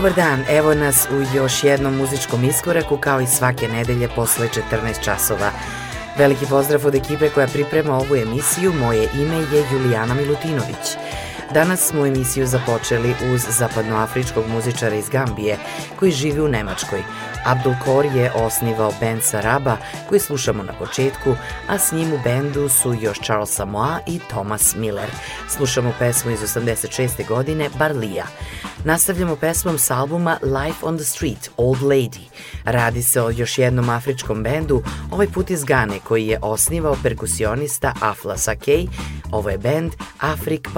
Dobar dan, evo nas u još jednom muzičkom iskoraku kao i svake nedelje posle 14 časova. Veliki pozdrav od ekipe koja priprema ovu emisiju, moje ime je Julijana Milutinović. Danas smo emisiju započeli uz zapadnoafričkog muzičara iz Gambije koji živi u Nemačkoj. Abdul Kor je osnivao band Saraba koji slušamo na početku, a s njim u bendu su još Charles Samoa i Thomas Miller. Slušamo pesmu iz 86. godine Barlija. Nastavljamo pesmom s albuma Life on the Street, Old Lady. Radi se o još jednom afričkom bendu, ovaj put iz Gane koji je osnivao perkusionista Afla Sakej. Ovo je bend Afrik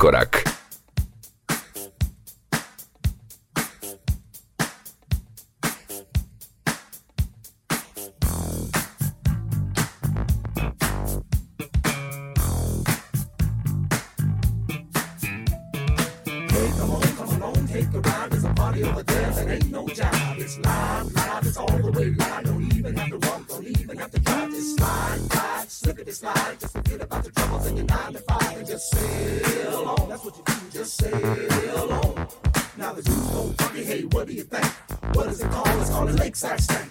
korak. the fire and just sail on. That's what you do, just sail on. Now the dude's go funky, hey, what do you think? What is it called? It's called a lakeside stank.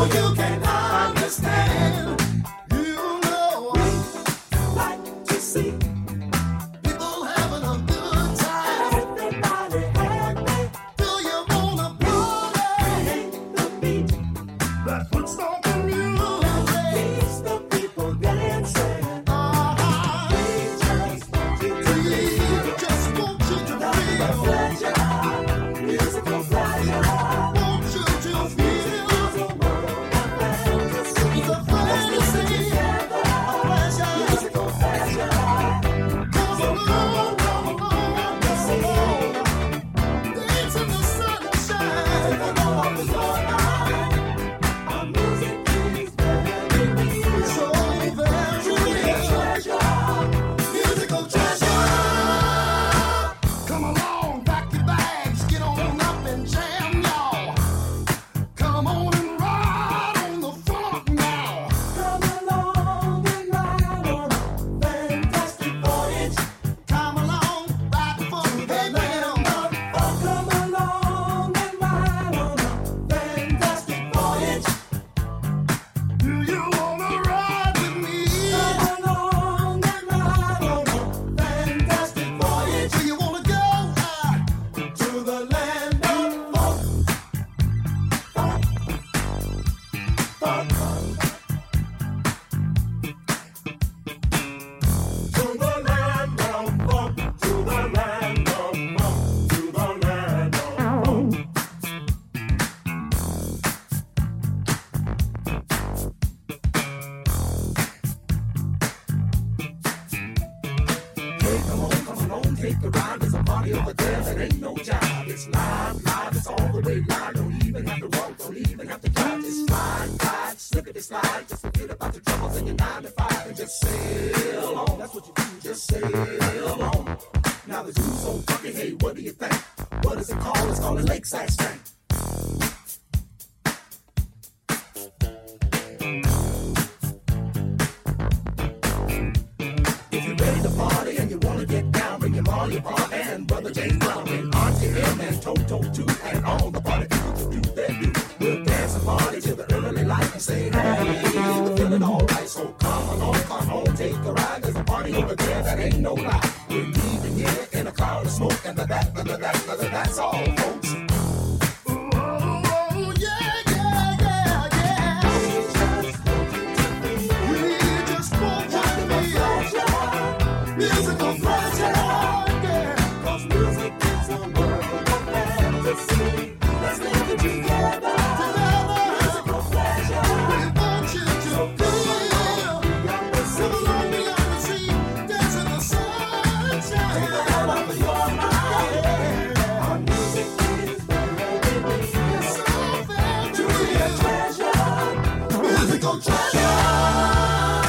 so you can understand.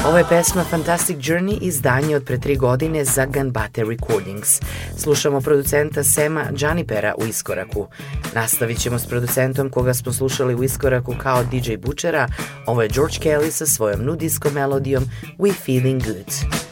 Ovo je pesma Fantastic Journey izdanje od pre tri godine za Gunbate Recordings. Slušamo producenta Sema Džanipera u Iskoraku. Nastavit ćemo s producentom koga smo slušali u Iskoraku kao DJ Bučera. Ovo je George Kelly sa svojom nudijskom melodijom We Feeling Good.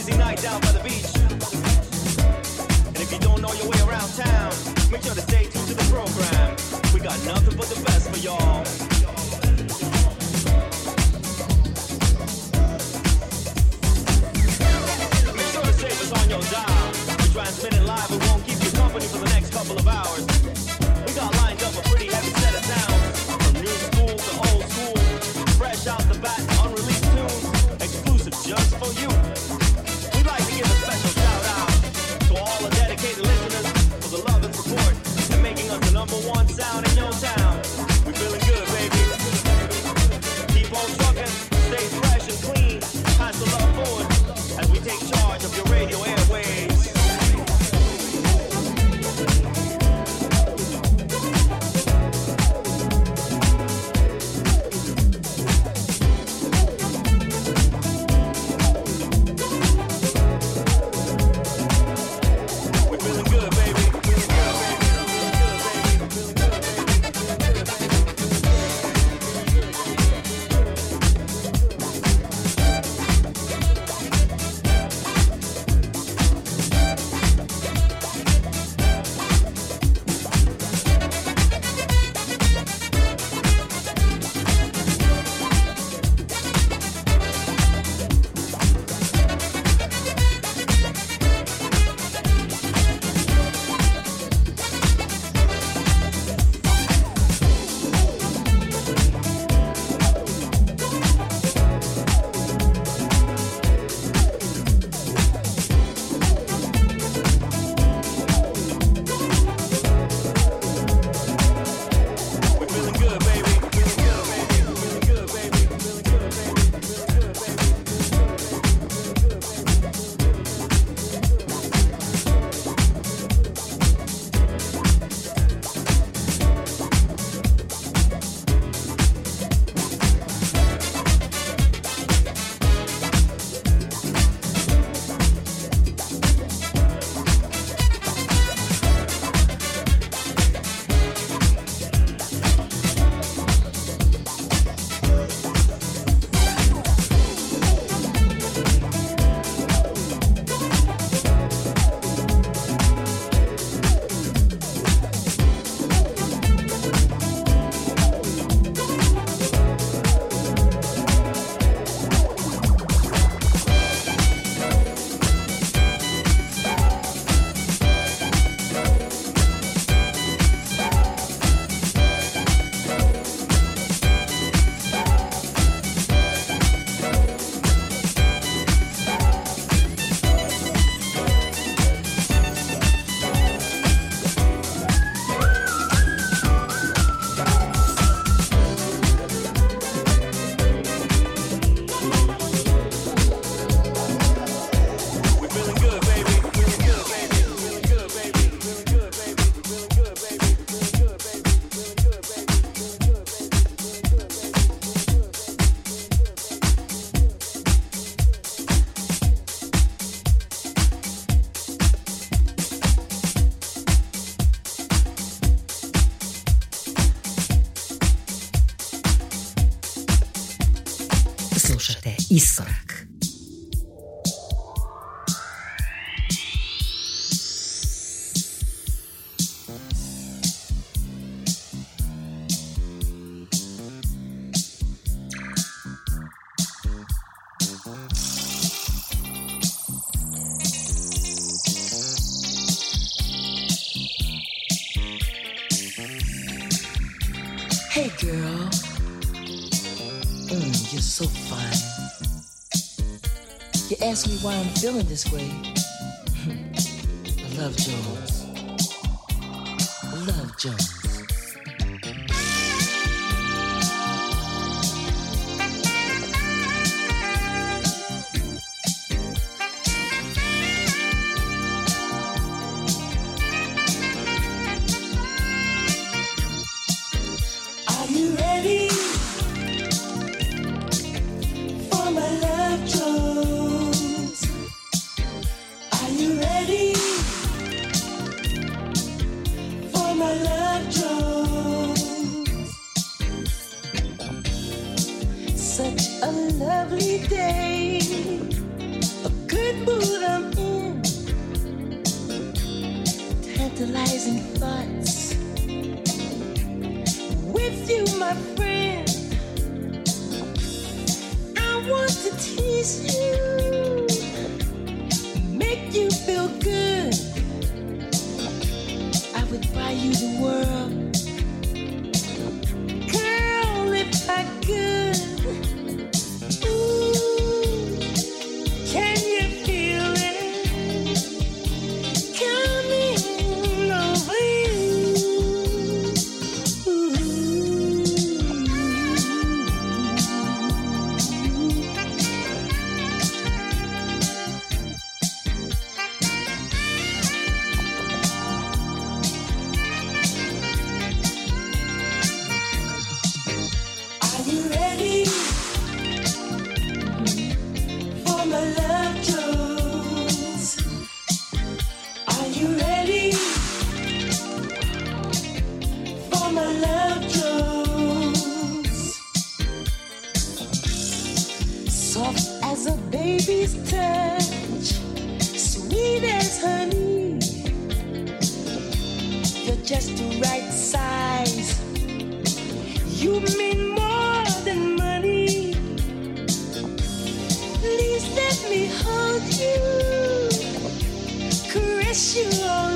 lazy night down by the beach. And if you don't know your way around town, make sure to stay tuned to the program. We got nothing but the best for y'all. Make sure to save us on your dial. We're transmitting live, we won't keep you company for the next couple of hours. Why I'm feeling this way, lovely day. A good mood I'm in. Tantalizing thoughts. With you, my friend. I want to tease you. Make you feel good. I would buy you the world. bless you all.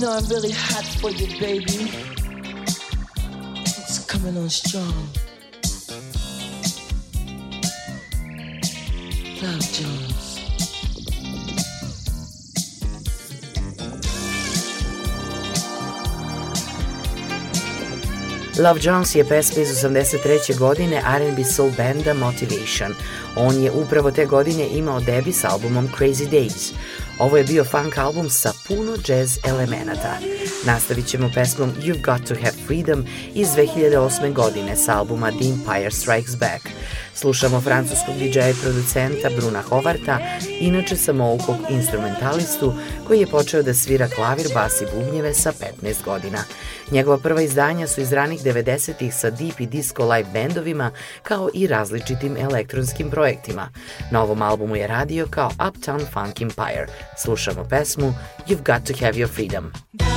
Know I'm really hot for you, baby. It's coming on strong. Love Jones. Love Jones je pesma iz 83. godine R&B soul benda Motivation. On je upravo te godine imao debi s albumom Crazy Days. Ovo je bio funk album sa puno jazz elemenata. Nastavit ćemo pesmom You've Got to Have Freedom iz 2008. godine s albuma The Empire Strikes Back. Slušamo francuskog DJ-a i producenta Bruna Hovarta, inače samoukog instrumentalistu koji je počeo da svira klavir, bas i bubnjeve sa 15 godina. Njegova prva izdanja su iz ranih 90-ih sa deep i disco live bendovima kao i različitim elektronskim projektima. Na ovom albumu je radio kao Uptown Funk Empire. Slušamo pesmu You've Got to Have Your Freedom. Freedom,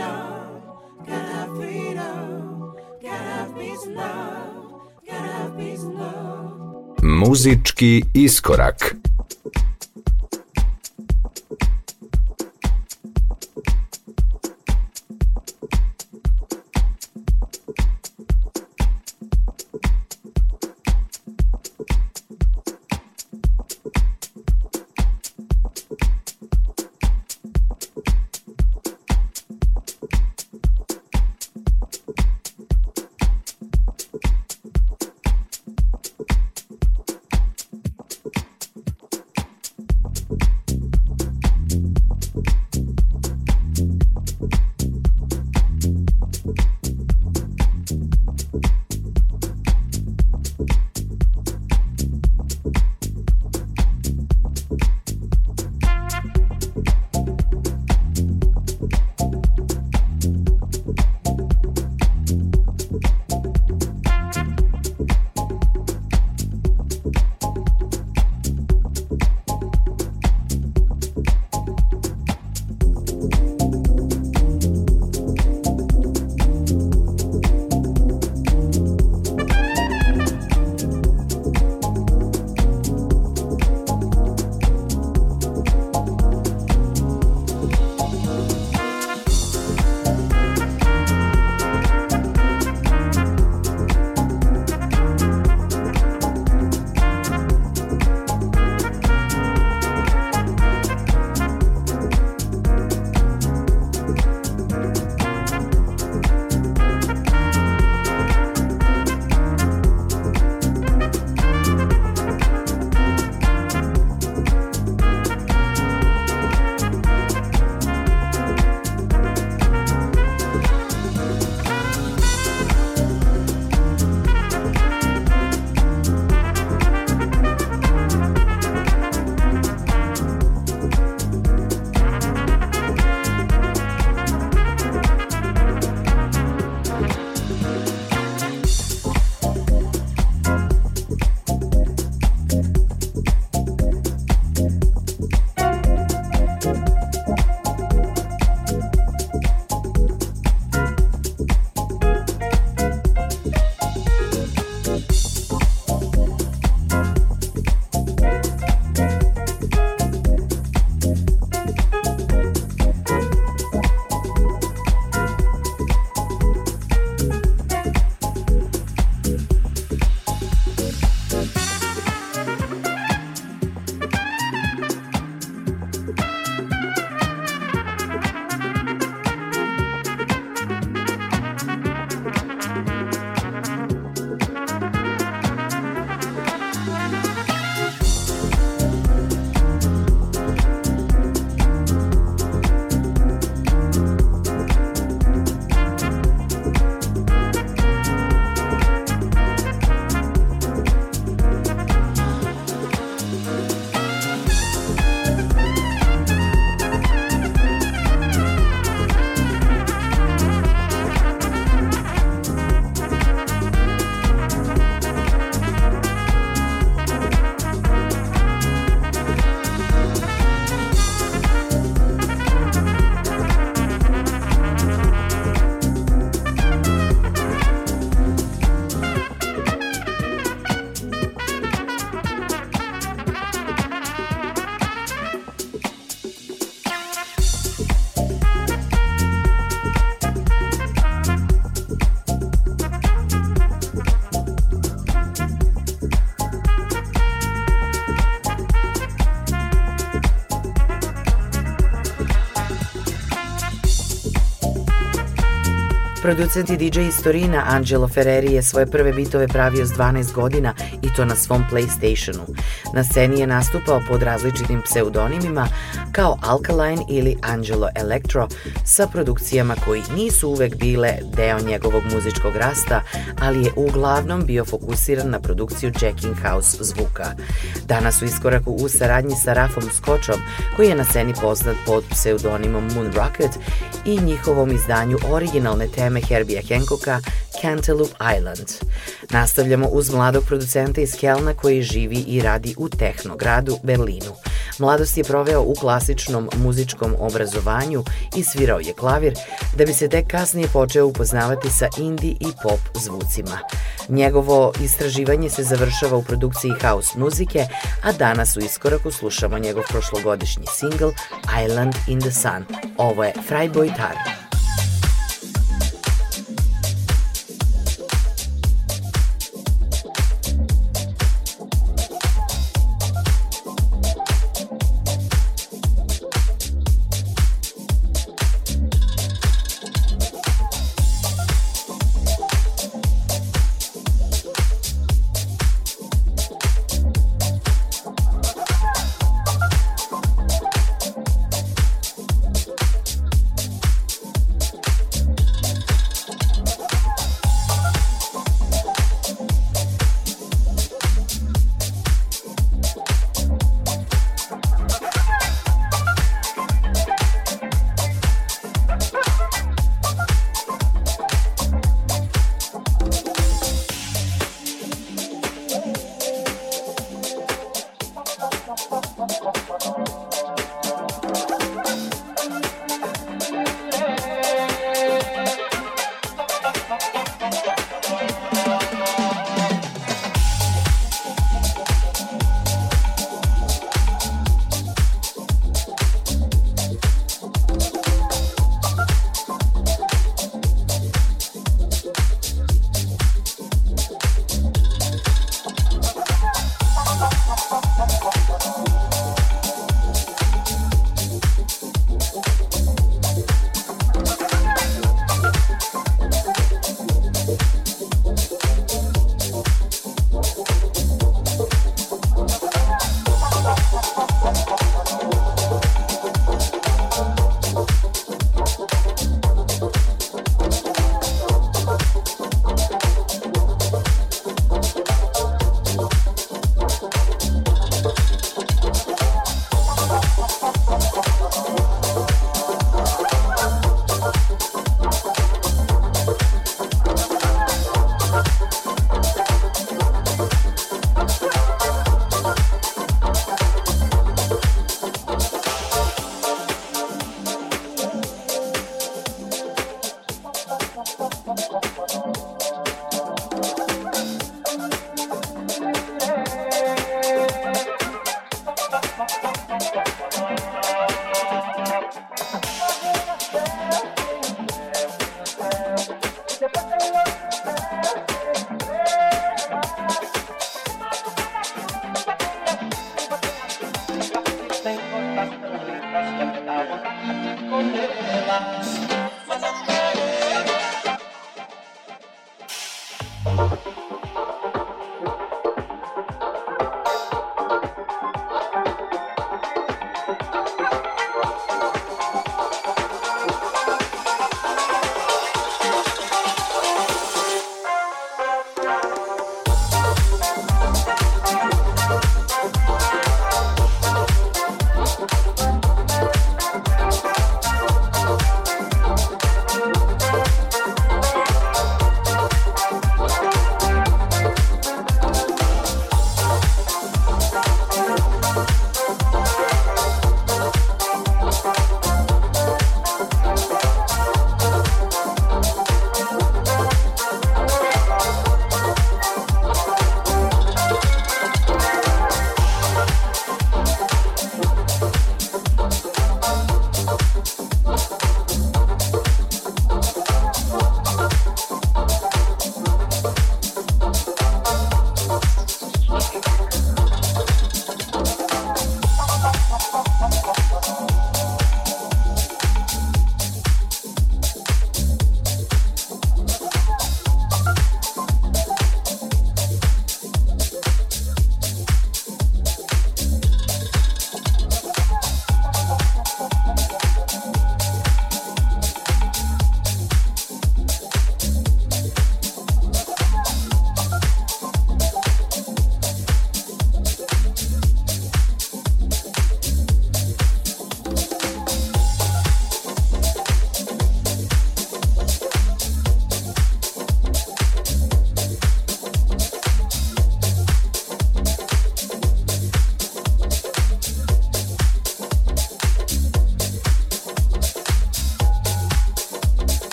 freedom, gotta have freedom, gotta have peace and love, have peace and love. Muzički iskorak. Producent i DJ iz Torina Angelo Ferreri je svoje prve bitove pravio s 12 godina i to na svom Playstationu. Na sceni je nastupao pod različitim pseudonimima kao Alkaline ili Angelo Electro sa produkcijama koji nisu uvek bile deo njegovog muzičkog rasta, ali je uglavnom bio fokusiran na produkciju Jacking House zvuka. Danas u iskoraku u saradnji sa Rafom Skočom, koji je na sceni poznat pod pseudonimom Moon Rocket i njihovom izdanju originalne teme Herbija Hancocka Cantaloupe Island. Nastavljamo uz mladog producenta iz Kelna koji živi i radi u Tehnogradu, Berlinu. Mladost je proveo u klasičnom muzičkom obrazovanju i svirao je klavir, da bi se tek kasnije počeo upoznavati sa indie i pop zvucima. Njegovo istraživanje se završava u produkciji house muzike, a danas u iskoraku slušamo njegov prošlogodišnji single Island in the Sun. Ovo je Freiboy Tar.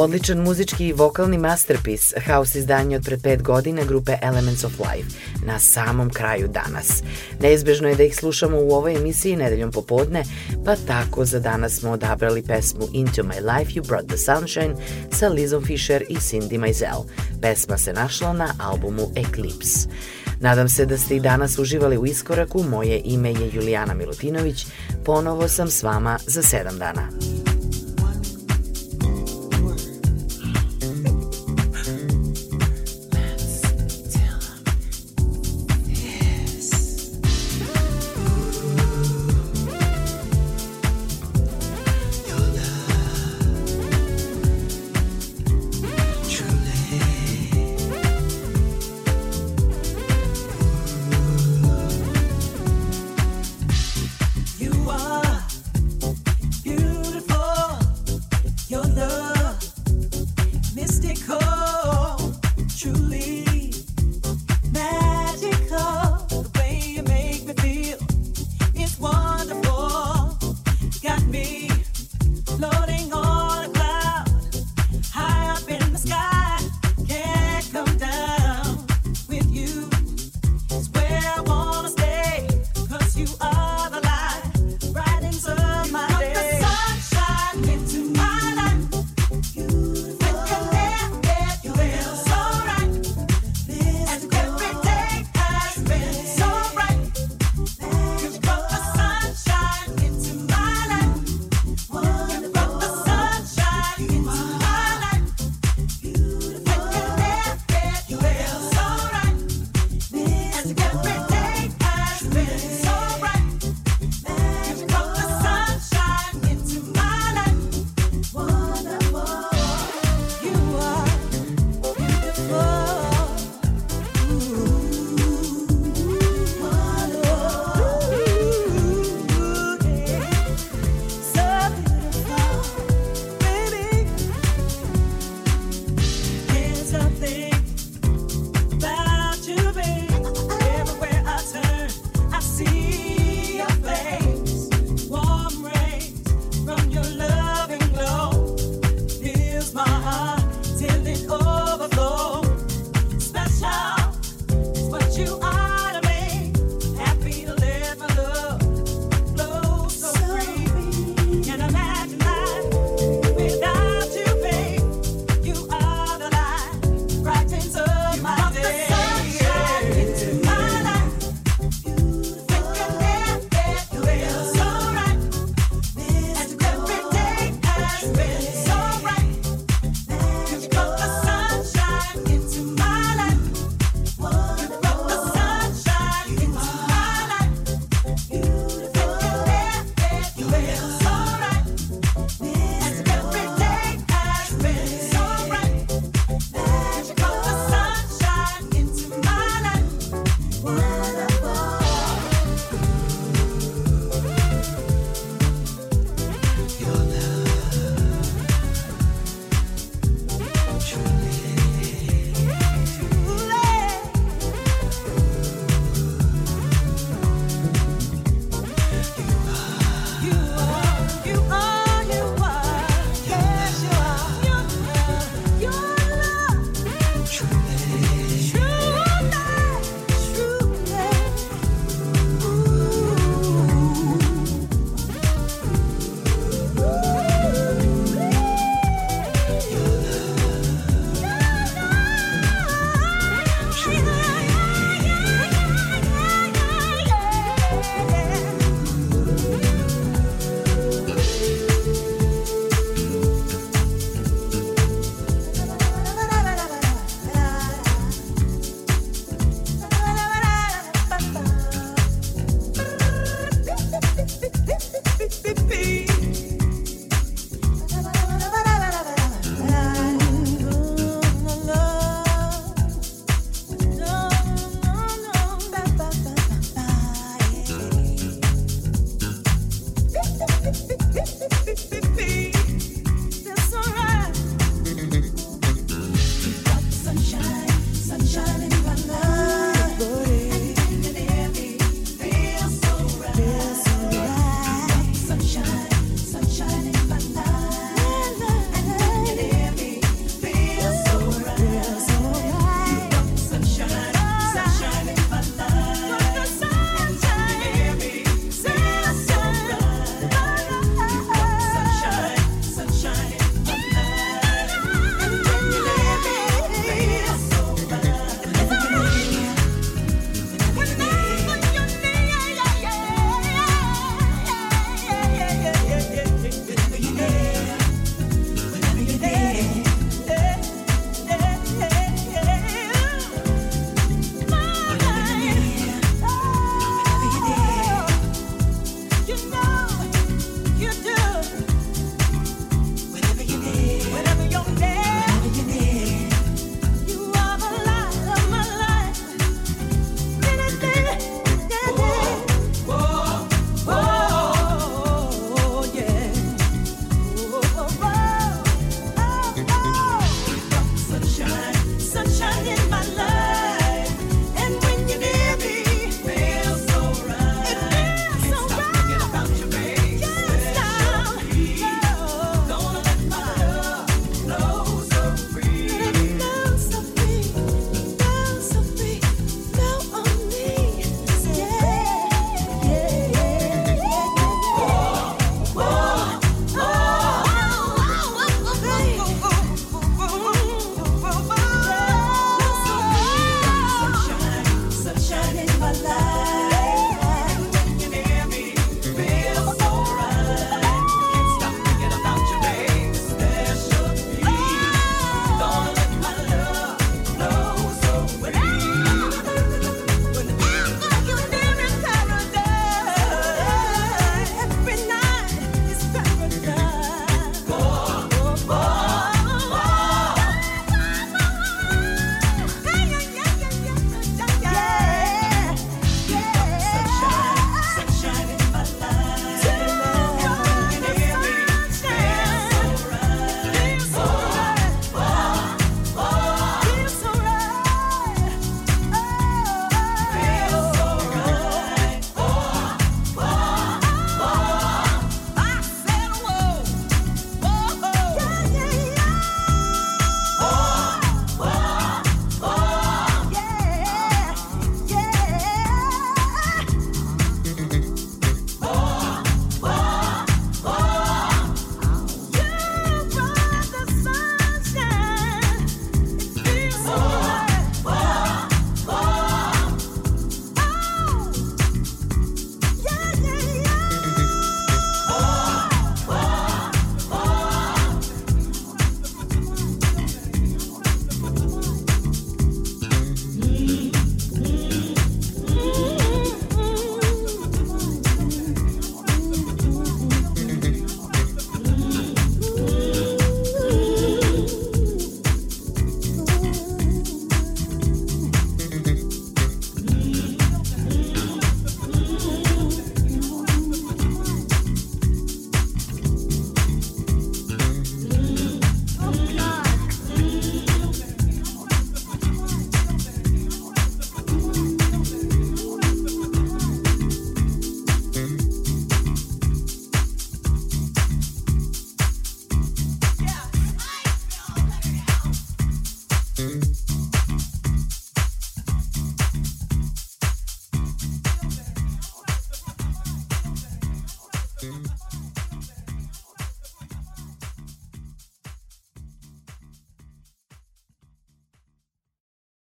Odličan muzički i vokalni masterpiece, house izdanje od pre pet godina grupe Elements of Life, na samom kraju danas. Neizbežno je da ih slušamo u ovoj emisiji nedeljom popodne, pa tako za danas smo odabrali pesmu Into My Life You Brought the Sunshine sa Lizom Fisher i Cindy Mizell. Pesma se našla na albumu Eclipse. Nadam se da ste i danas uživali u iskoraku. Moje ime je Julijana Milutinović. Ponovo sam s vama za sedam dana.